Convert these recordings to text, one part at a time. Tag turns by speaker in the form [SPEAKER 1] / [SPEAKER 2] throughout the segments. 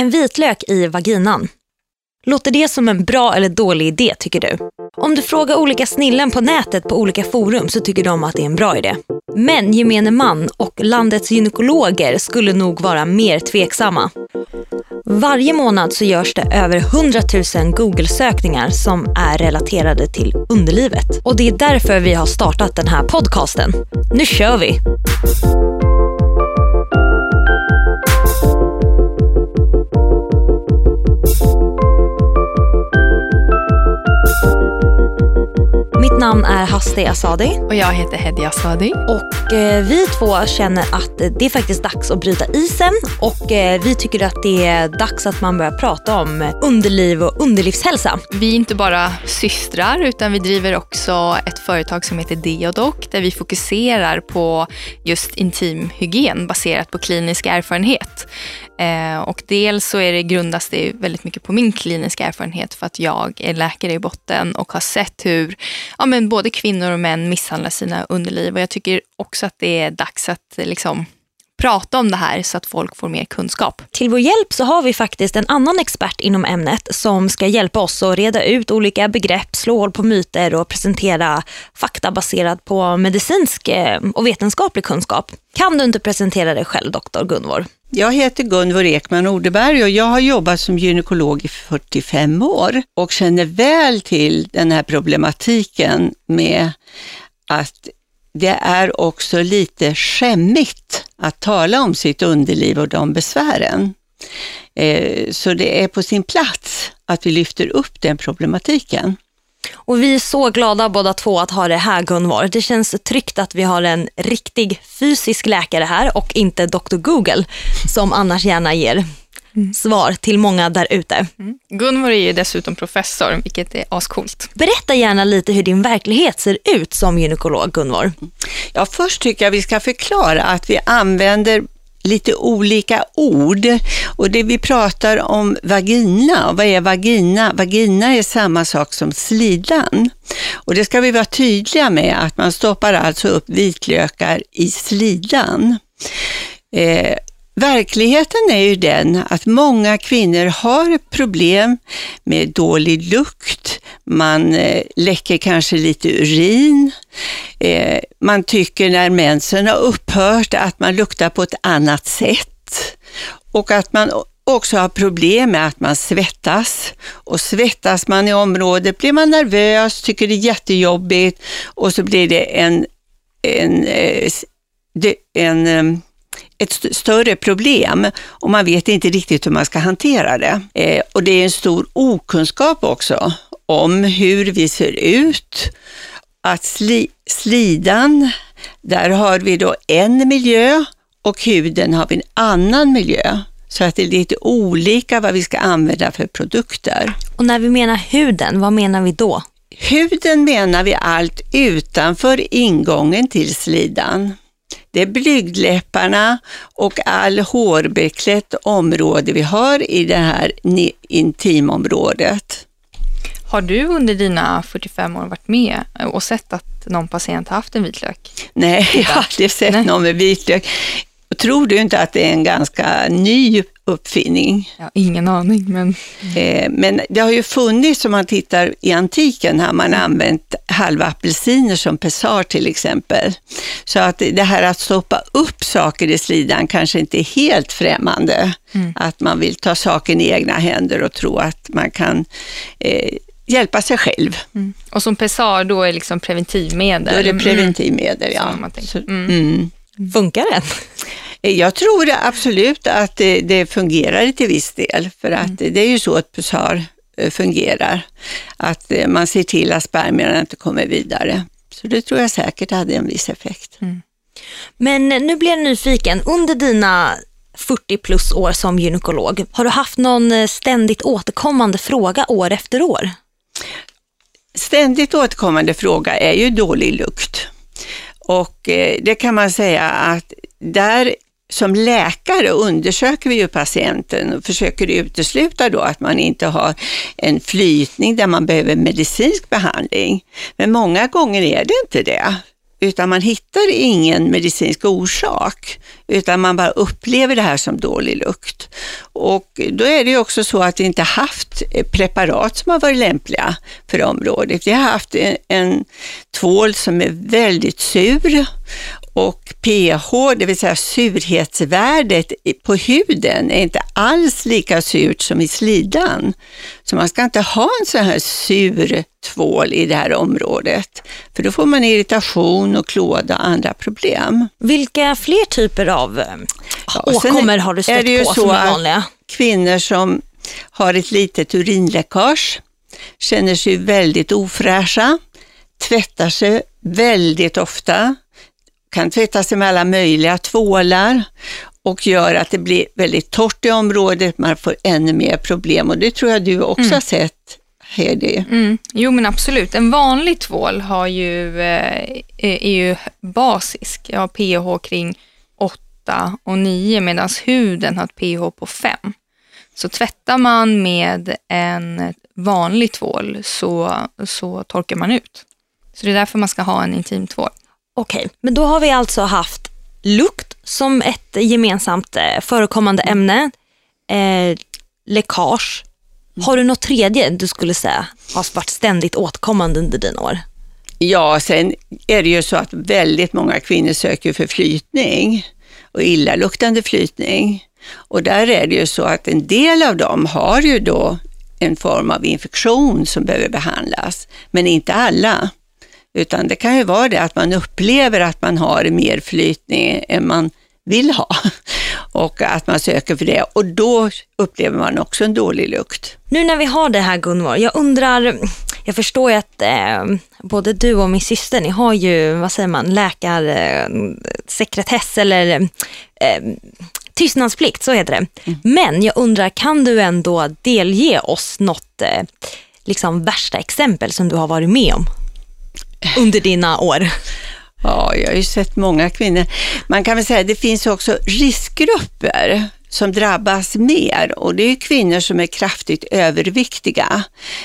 [SPEAKER 1] En vitlök i vaginan. Låter det som en bra eller dålig idé tycker du? Om du frågar olika snillen på nätet på olika forum så tycker de att det är en bra idé. Men gemene man och landets gynekologer skulle nog vara mer tveksamma. Varje månad så görs det över 100 000 Google-sökningar som är relaterade till underlivet. Och det är därför vi har startat den här podcasten. Nu kör vi! Namn är Hasti Asadi
[SPEAKER 2] Och jag heter Hedi Asadi.
[SPEAKER 1] och eh, vi två känner att det är faktiskt dags att bryta isen och eh, vi tycker att det är dags att man börjar prata om underliv och underlivshälsa.
[SPEAKER 2] Vi är inte bara systrar utan vi driver också ett företag som heter Deodoc där vi fokuserar på just intimhygien baserat på klinisk erfarenhet. Eh, och dels så är det, grundas det väldigt mycket på min kliniska erfarenhet för att jag är läkare i botten och har sett hur ja, men både kvinnor och män misshandlar sina underliv. Och jag tycker också att det är dags att liksom, prata om det här så att folk får mer kunskap.
[SPEAKER 1] Till vår hjälp så har vi faktiskt en annan expert inom ämnet som ska hjälpa oss att reda ut olika begrepp, slå hål på myter och presentera fakta baserat på medicinsk eh, och vetenskaplig kunskap. Kan du inte presentera dig själv, doktor Gunvor?
[SPEAKER 3] Jag heter Gunvor Ekman Odeberg och jag har jobbat som gynekolog i 45 år och känner väl till den här problematiken med att det är också lite skämmigt att tala om sitt underliv och de besvären. Eh, så det är på sin plats att vi lyfter upp den problematiken.
[SPEAKER 1] Och vi är så glada båda två att ha det här Gunvor. Det känns tryggt att vi har en riktig fysisk läkare här och inte Dr. Google som annars gärna ger svar till många där ute.
[SPEAKER 2] Gunvor är ju dessutom professor, vilket är ascoolt.
[SPEAKER 1] Berätta gärna lite hur din verklighet ser ut som gynekolog Gunvor.
[SPEAKER 3] Ja, först tycker jag vi ska förklara att vi använder lite olika ord och det vi pratar om vagina, vad är vagina? Vagina är samma sak som slidan och det ska vi vara tydliga med att man stoppar alltså upp vitlökar i slidan. Eh, Verkligheten är ju den att många kvinnor har problem med dålig lukt, man eh, läcker kanske lite urin, eh, man tycker när mensen har upphört att man luktar på ett annat sätt. Och att man också har problem med att man svettas. Och svettas man i området blir man nervös, tycker det är jättejobbigt. Och så blir det en, en, eh, en, en ett st- större problem och man vet inte riktigt hur man ska hantera det. Eh, och det är en stor okunskap också om hur vi ser ut. Att sli, slidan, där har vi då en miljö och huden har vi en annan miljö. Så att det är lite olika vad vi ska använda för produkter.
[SPEAKER 1] Och när vi menar huden, vad menar vi då?
[SPEAKER 3] Huden menar vi allt utanför ingången till slidan. Det är blygdläpparna och all hårbeklätt område vi har i det här intimområdet.
[SPEAKER 2] Har du under dina 45 år varit med och sett att någon patient har haft en vitlök?
[SPEAKER 3] Nej, jag har aldrig sett
[SPEAKER 2] Nej.
[SPEAKER 3] någon med vitlök. Tror du inte att det är en ganska ny uppfinning?
[SPEAKER 2] Har ingen aning, men
[SPEAKER 3] Eh, Men det har ju funnits, om man tittar i antiken, har man använt halva apelsiner som pessar till exempel. Så att det här att stoppa upp saker i slidan kanske inte är helt främmande. Att man vill ta saken i egna händer och tro att man kan eh, hjälpa sig själv.
[SPEAKER 2] Och som Pessar då är liksom preventivmedel.
[SPEAKER 3] Då är det
[SPEAKER 2] Mm.
[SPEAKER 3] preventivmedel, ja. Så
[SPEAKER 2] Mm.
[SPEAKER 3] mm.
[SPEAKER 1] Funkar det?
[SPEAKER 3] Jag tror absolut att det, det fungerar till viss del, för att det är ju så att pulsar eh, fungerar. Att eh, man ser till att spermierna inte kommer vidare. Så det tror jag säkert hade en viss effekt.
[SPEAKER 1] Men nu blir jag nyfiken. Under dina 40 plus år som gynekolog, har du haft någon eh, ständigt återkommande fråga år efter år?
[SPEAKER 3] Ständigt återkommande fråga är ju dålig lukt. Och eh, det kan man säga att där som läkare undersöker vi ju patienten och försöker utesluta då att man inte har en flytning där man behöver medicinsk behandling. Men många gånger är det inte det utan man hittar ingen medicinsk orsak, utan man bara upplever det här som dålig lukt. Och då är det ju också så att vi inte haft preparat som har varit lämpliga för området. Vi har haft en, en tvål som är väldigt sur och pH, det vill säga surhetsvärdet på huden, är inte alls lika surt som i slidan. Så man ska inte ha en sån här sur tvål i det här området, för då får man irritation och klåda och andra problem.
[SPEAKER 1] Vilka fler typer av eh, ja, åkommor har du stött på som är vanliga?
[SPEAKER 3] Kvinnor som har ett litet urinläckage känner sig väldigt ofräscha, tvättar sig väldigt ofta, kan tvätta sig med alla möjliga tvålar och gör att det blir väldigt torrt i området, man får ännu mer problem och det tror jag du också mm. har sett Hedi.
[SPEAKER 2] Mm. Jo men absolut, en vanlig tvål har ju, eh, är ju basisk, jag har pH kring 8 och 9 medan huden har ett pH på 5. Så tvättar man med en vanlig tvål så, så torkar man ut. Så det är därför man ska ha en intimtvål.
[SPEAKER 1] Okej, okay. men då har vi alltså haft lukt som ett gemensamt eh, förekommande ämne, eh, läckage. Har du något tredje du skulle säga har varit ständigt återkommande under dina år?
[SPEAKER 3] Ja, sen är det ju så att väldigt många kvinnor söker för flytning och illaluktande flytning. Och där är det ju så att en del av dem har ju då en form av infektion som behöver behandlas, men inte alla. Utan det kan ju vara det att man upplever att man har mer flytning än man vill ha och att man söker för det och då upplever man också en dålig lukt.
[SPEAKER 1] Nu när vi har det här Gunvor, jag undrar, jag förstår ju att eh, både du och min syster, ni har ju, vad säger man, läkarsekretess eh, eller eh, tystnadsplikt, så heter det. Mm. Men jag undrar, kan du ändå delge oss något eh, liksom värsta exempel som du har varit med om? Under dina år?
[SPEAKER 3] Ja, jag har ju sett många kvinnor. Man kan väl säga att det finns också riskgrupper som drabbas mer och det är kvinnor som är kraftigt överviktiga,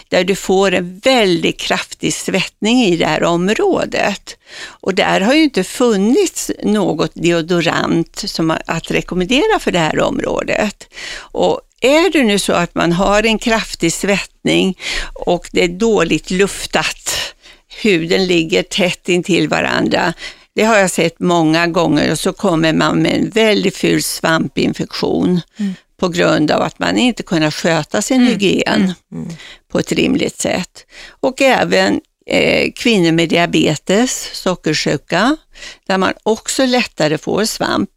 [SPEAKER 3] där du får en väldigt kraftig svettning i det här området. Och där har ju inte funnits något deodorant som att rekommendera för det här området. Och är det nu så att man har en kraftig svettning och det är dåligt luftat, huden ligger tätt intill varandra. Det har jag sett många gånger och så kommer man med en väldigt ful svampinfektion mm. på grund av att man inte kunnat sköta sin mm. hygien mm. mm. på ett rimligt sätt. Och även eh, kvinnor med diabetes, sockersjuka, där man också lättare får svamp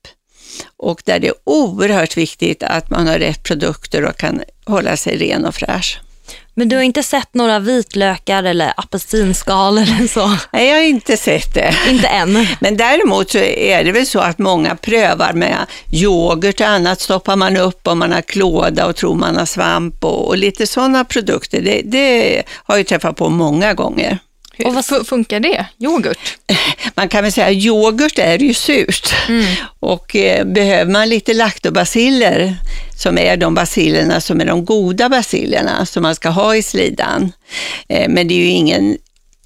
[SPEAKER 3] och där det är oerhört viktigt att man har rätt produkter och kan hålla sig ren och fräsch.
[SPEAKER 1] Men du har inte sett några vitlökar eller apelsinskal eller så?
[SPEAKER 3] Nej, jag har inte sett det.
[SPEAKER 1] Inte än.
[SPEAKER 3] Men däremot så är det väl så att många prövar med yoghurt och annat stoppar man upp om man har klåda och tror man har svamp och, och lite sådana produkter. Det, det har jag träffat på många gånger.
[SPEAKER 2] Och vad funkar det? Yoghurt?
[SPEAKER 3] Man kan väl säga att yoghurt är ju surt mm. och eh, behöver man lite laktobaciller som är de bacillerna som är de goda bacillerna som man ska ha i slidan. Eh, men det är ju ingen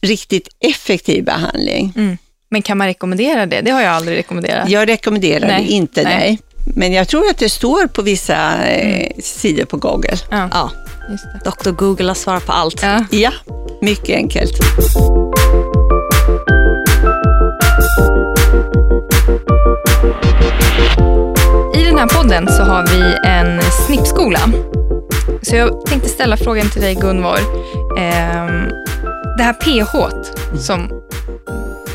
[SPEAKER 3] riktigt effektiv behandling. Mm.
[SPEAKER 2] Men kan man rekommendera det? Det har jag aldrig rekommenderat.
[SPEAKER 3] Jag rekommenderar nej. det inte, nej. nej. Men jag tror att det står på vissa eh, mm. sidor på Google.
[SPEAKER 1] Ja. ja. Dr Google har svar på allt.
[SPEAKER 3] Ja. ja, mycket enkelt.
[SPEAKER 2] Här podden så har vi en snippskola. Så jag tänkte ställa frågan till dig Gunvor. Ehm, det här pH som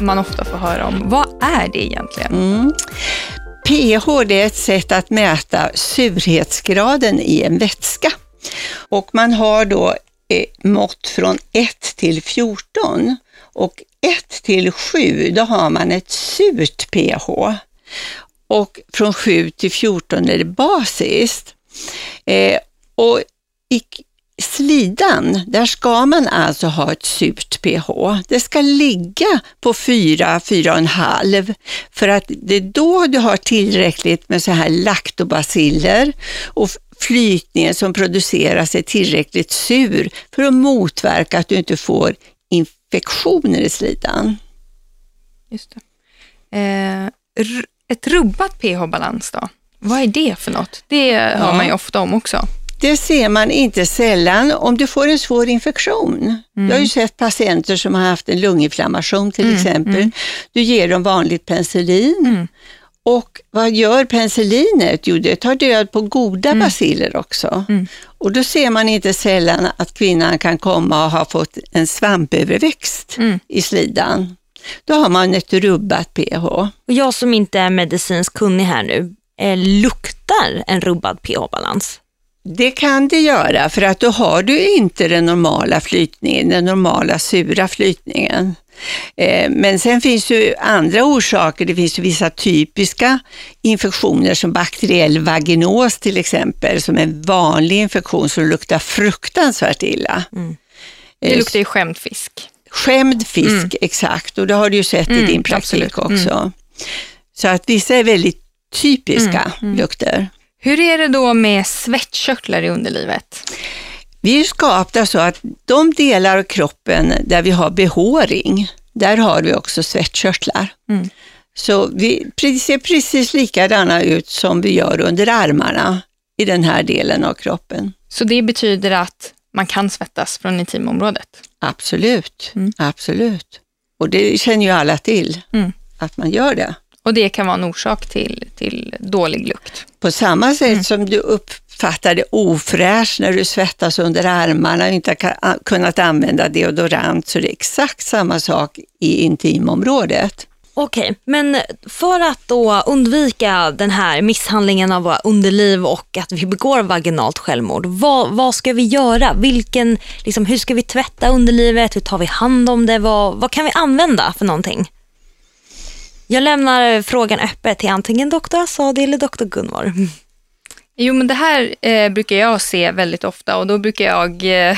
[SPEAKER 2] man ofta får höra om, vad är det egentligen? Mm.
[SPEAKER 3] pH det är ett sätt att mäta surhetsgraden i en vätska. Och man har då eh, mått från 1 till 14 och 1 till 7 då har man ett surt pH och från 7 till 14 är det basiskt. Eh, och i slidan, där ska man alltså ha ett surt pH. Det ska ligga på 4-4,5 för att det är då du har tillräckligt med så här laktobaciller och flytningen som produceras är tillräckligt sur för att motverka att du inte får infektioner i slidan.
[SPEAKER 2] Just det. Eh, ett rubbat pH-balans då? Vad är det för något? Det hör ja. man ju ofta om också.
[SPEAKER 3] Det ser man inte sällan om du får en svår infektion. Mm. Jag har ju mm. sett patienter som har haft en lunginflammation till mm. exempel. Mm. Du ger dem vanligt penicillin mm. och vad gör penicillinet? Jo, det tar död på goda mm. baciller också. Och då ser man inte sällan att kvinnan kan komma och ha fått en svampöverväxt i slidan. Då har man ett rubbat pH. Och
[SPEAKER 1] jag som inte är medicinskt kunnig här nu, eh, luktar en rubbad pH-balans?
[SPEAKER 3] Det kan det göra, för att då har du inte den normala flytningen, den normala sura flytningen. Eh, men sen finns det andra orsaker. Det finns vissa typiska infektioner som bakteriell vaginos till exempel, som är en vanlig infektion som luktar fruktansvärt illa. Mm.
[SPEAKER 2] Det eh, luktar ju skämd fisk.
[SPEAKER 3] Skämd fisk, mm. exakt. Och det har du ju sett mm, i din praktik absolut. också. Mm. Så att vissa är väldigt typiska mm, mm. lukter.
[SPEAKER 2] Hur är det då med svettkörtlar i underlivet?
[SPEAKER 3] Vi är skapta så att de delar av kroppen där vi har behåring, där har vi också svettkörtlar. Mm. Så vi ser precis likadana ut som vi gör under armarna i den här delen av kroppen.
[SPEAKER 2] Så det betyder att man kan svettas från intimområdet?
[SPEAKER 3] Absolut, mm. absolut. Och det känner ju alla till, mm. att man gör det.
[SPEAKER 2] Och det kan vara en orsak till, till dålig lukt.
[SPEAKER 3] På samma sätt mm. som du uppfattar det ofräscht när du svettas under armarna och inte har kunnat använda deodorant, så det är exakt samma sak i intimområdet.
[SPEAKER 1] Okej, okay, men för att då undvika den här misshandlingen av våra underliv och att vi begår vaginalt självmord, vad, vad ska vi göra? Vilken, liksom, hur ska vi tvätta underlivet? Hur tar vi hand om det? Vad, vad kan vi använda för någonting? Jag lämnar frågan öppet till antingen doktor Asadi eller doktor Gunvor.
[SPEAKER 2] Jo, men det här eh, brukar jag se väldigt ofta och då brukar jag eh,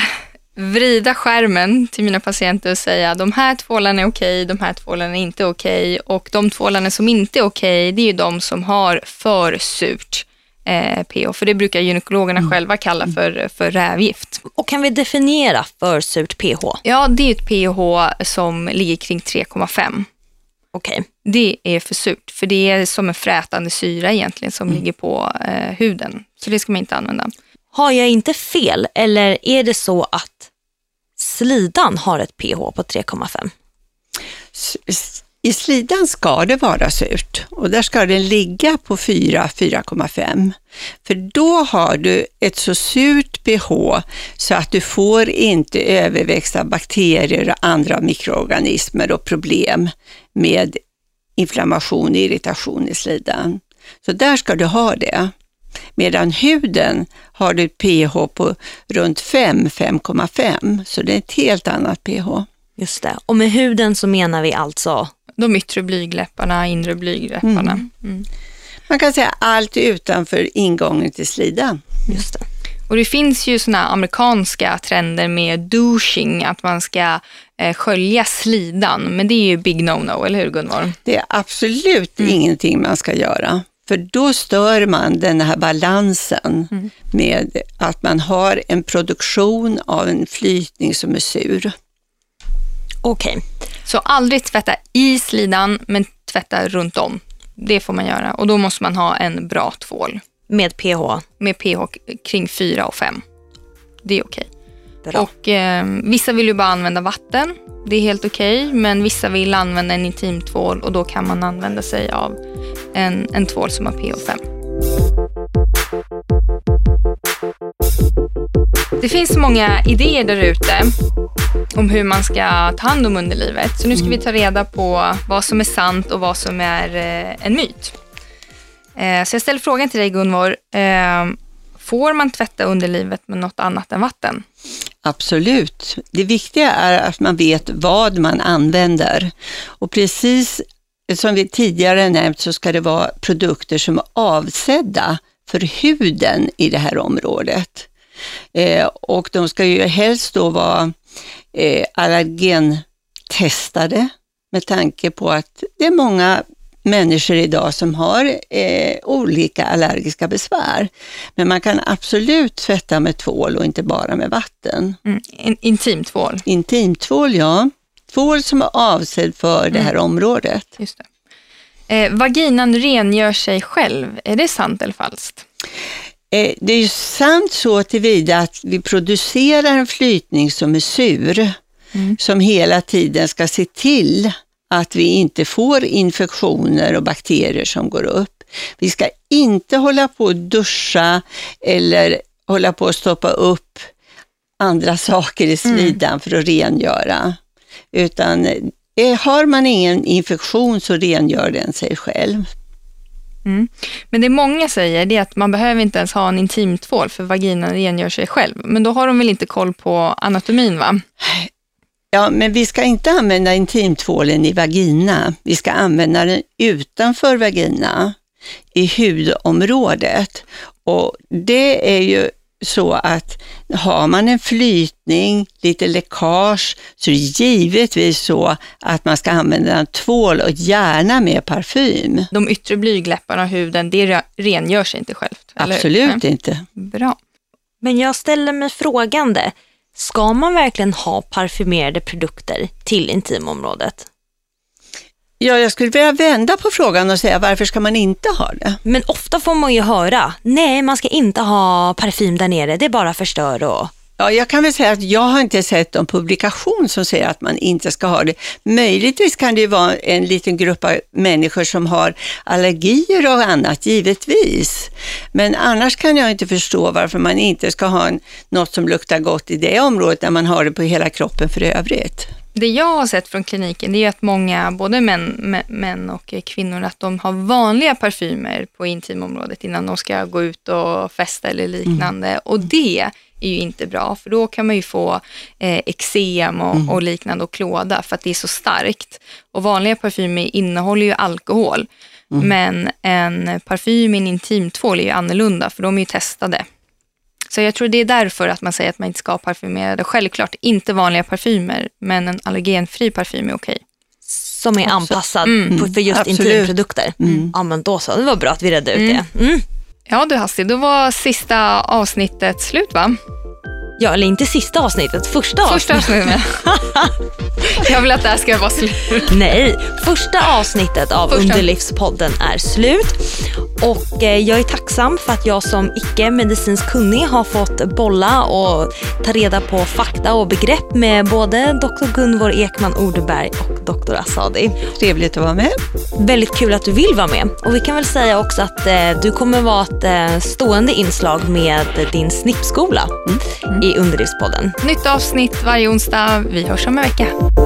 [SPEAKER 2] vrida skärmen till mina patienter och säga de här tvålarna är okej, de här tvålarna är inte okej och de tvålarna som inte är okej, det är ju de som har för surt eh, pH, för det brukar gynekologerna mm. själva kalla för, för rävgift.
[SPEAKER 1] Och kan vi definiera för surt pH?
[SPEAKER 2] Ja, det är ett pH som ligger kring 3,5.
[SPEAKER 1] Okej. Okay.
[SPEAKER 2] Det är för surt, för det är som en frätande syra egentligen som mm. ligger på eh, huden. Så det ska man inte använda.
[SPEAKER 1] Har jag inte fel eller är det så att slidan har ett pH på 3,5?
[SPEAKER 3] I slidan ska det vara surt och där ska den ligga på 4-4,5. För då har du ett så surt pH så att du får inte överväxt av bakterier och andra mikroorganismer och problem med inflammation och irritation i slidan. Så där ska du ha det. Medan huden har du ett pH på runt 5-5,5, så det är ett helt annat pH.
[SPEAKER 1] Just det. Och med huden så menar vi alltså?
[SPEAKER 2] De yttre blygläpparna, inre blygläpparna. Mm. Mm.
[SPEAKER 3] Man kan säga allt utanför ingången till slidan.
[SPEAKER 1] Just det.
[SPEAKER 2] Och det finns ju såna amerikanska trender med douching, att man ska eh, skölja slidan. Men det är ju big no-no, eller hur Gunvor?
[SPEAKER 3] Det är absolut mm. ingenting man ska göra. För då stör man den här balansen mm. med att man har en produktion av en flytning som är sur.
[SPEAKER 1] Okej. Okay.
[SPEAKER 2] Så aldrig tvätta i slidan, men tvätta runt om. Det får man göra och då måste man ha en bra tvål.
[SPEAKER 1] Med pH?
[SPEAKER 2] Med pH kring 4 och 5. Det är okej. Okay. Och eh, Vissa vill ju bara använda vatten. Det är helt okej. Okay, men vissa vill använda en intimtvål och då kan man använda sig av en, en tvål som har pH 5. Det finns många idéer där ute om hur man ska ta hand om underlivet. Så nu ska vi ta reda på vad som är sant och vad som är eh, en myt. Eh, så jag ställer frågan till dig Gunvor. Eh, får man tvätta underlivet med något annat än vatten?
[SPEAKER 3] Absolut. Det viktiga är att man vet vad man använder. Och precis som vi tidigare nämnt så ska det vara produkter som är avsedda för huden i det här området. Eh, och de ska ju helst då vara eh, allergentestade med tanke på att det är många människor idag som har eh, olika allergiska besvär. Men man kan absolut tvätta med tvål och inte bara med vatten.
[SPEAKER 2] Mm, intimtvål?
[SPEAKER 3] Intimtvål, ja. Tvål som är avsedd för det här området.
[SPEAKER 2] Just det. Eh, vaginan rengör sig själv, är det sant eller falskt?
[SPEAKER 3] Eh, det är ju sant så tillvida att vi producerar en flytning som är sur,
[SPEAKER 2] Mm.
[SPEAKER 3] som hela tiden ska se till att vi inte får infektioner och bakterier som går upp. Vi ska inte hålla på att duscha eller hålla på att stoppa upp andra saker i slidan för att rengöra. Utan eh, har man ingen infektion så rengör den sig själv.
[SPEAKER 2] Mm. Men det många säger det är att man behöver inte ens ha en intimtvål för vaginan rengör sig själv. Men då har de väl inte koll på anatomin va?
[SPEAKER 3] Ja, men vi ska inte använda intimtvålen i vagina. Vi ska använda den utanför vagina, i hudområdet. Och det är ju så att har man en flytning, lite läckage, så är det givetvis så att man ska använda en tvål och gärna med parfym.
[SPEAKER 2] De yttre blygläpparna och huden, det re- rengör sig inte självt. eller?
[SPEAKER 3] Absolut
[SPEAKER 2] Nej.
[SPEAKER 3] inte.
[SPEAKER 2] Bra.
[SPEAKER 1] Men jag ställer mig frågande. Ska man verkligen ha parfymerade produkter till intimområdet?
[SPEAKER 3] Ja, jag skulle vilja vända på frågan och säga varför ska man inte ha det?
[SPEAKER 1] Men ofta får man ju höra, nej man ska inte ha parfym där nere, det bara förstör och...
[SPEAKER 3] Ja, jag kan väl säga att jag har inte sett någon publikation som säger att man inte ska ha det. Möjligtvis kan det vara en liten grupp av människor som har allergier och annat, givetvis. Men annars kan jag inte förstå varför man inte ska ha en, något som luktar gott i det området när man har det på hela kroppen för övrigt.
[SPEAKER 2] Det jag har sett från kliniken det är att många, både män, mä- män och kvinnor, att de har vanliga parfymer på intimområdet innan de ska gå ut och festa eller liknande. Och det är ju inte bra, för då kan man ju få eh, eksem och, och liknande och klåda för att det är så starkt. Och vanliga parfymer innehåller ju alkohol, men en parfym i en intimtvål är ju annorlunda, för de är ju testade. Så jag tror det är därför att man säger att man inte ska ha parfymerade. Självklart inte vanliga parfymer, men en allergenfri parfym är okej.
[SPEAKER 1] Som är anpassad på, för just
[SPEAKER 3] Absolut.
[SPEAKER 1] intimprodukter. Ja men då så, det var bra att vi redde ut det. Mm.
[SPEAKER 2] Ja du Hassi, då var sista avsnittet slut va?
[SPEAKER 1] Ja, eller inte sista avsnittet, första,
[SPEAKER 2] Första
[SPEAKER 1] avsnittet.
[SPEAKER 2] avsnittet. jag vill att det här ska vara slut.
[SPEAKER 1] Nej, första avsnittet av
[SPEAKER 2] Första.
[SPEAKER 1] Underlivspodden är slut. Och eh, jag är tacksam för att jag som icke medicinskt kunnig har fått bolla och ta reda på fakta och begrepp med både Dr. Gunvor Ekman Ordeberg och Dr. Asadi.
[SPEAKER 3] Trevligt att vara med.
[SPEAKER 1] Väldigt kul att du vill vara med. Och vi kan väl säga också att eh, du kommer vara ett eh, stående inslag med din snippskola i Underlivspodden.
[SPEAKER 2] Nytt avsnitt varje onsdag. Vi hörs om en vecka.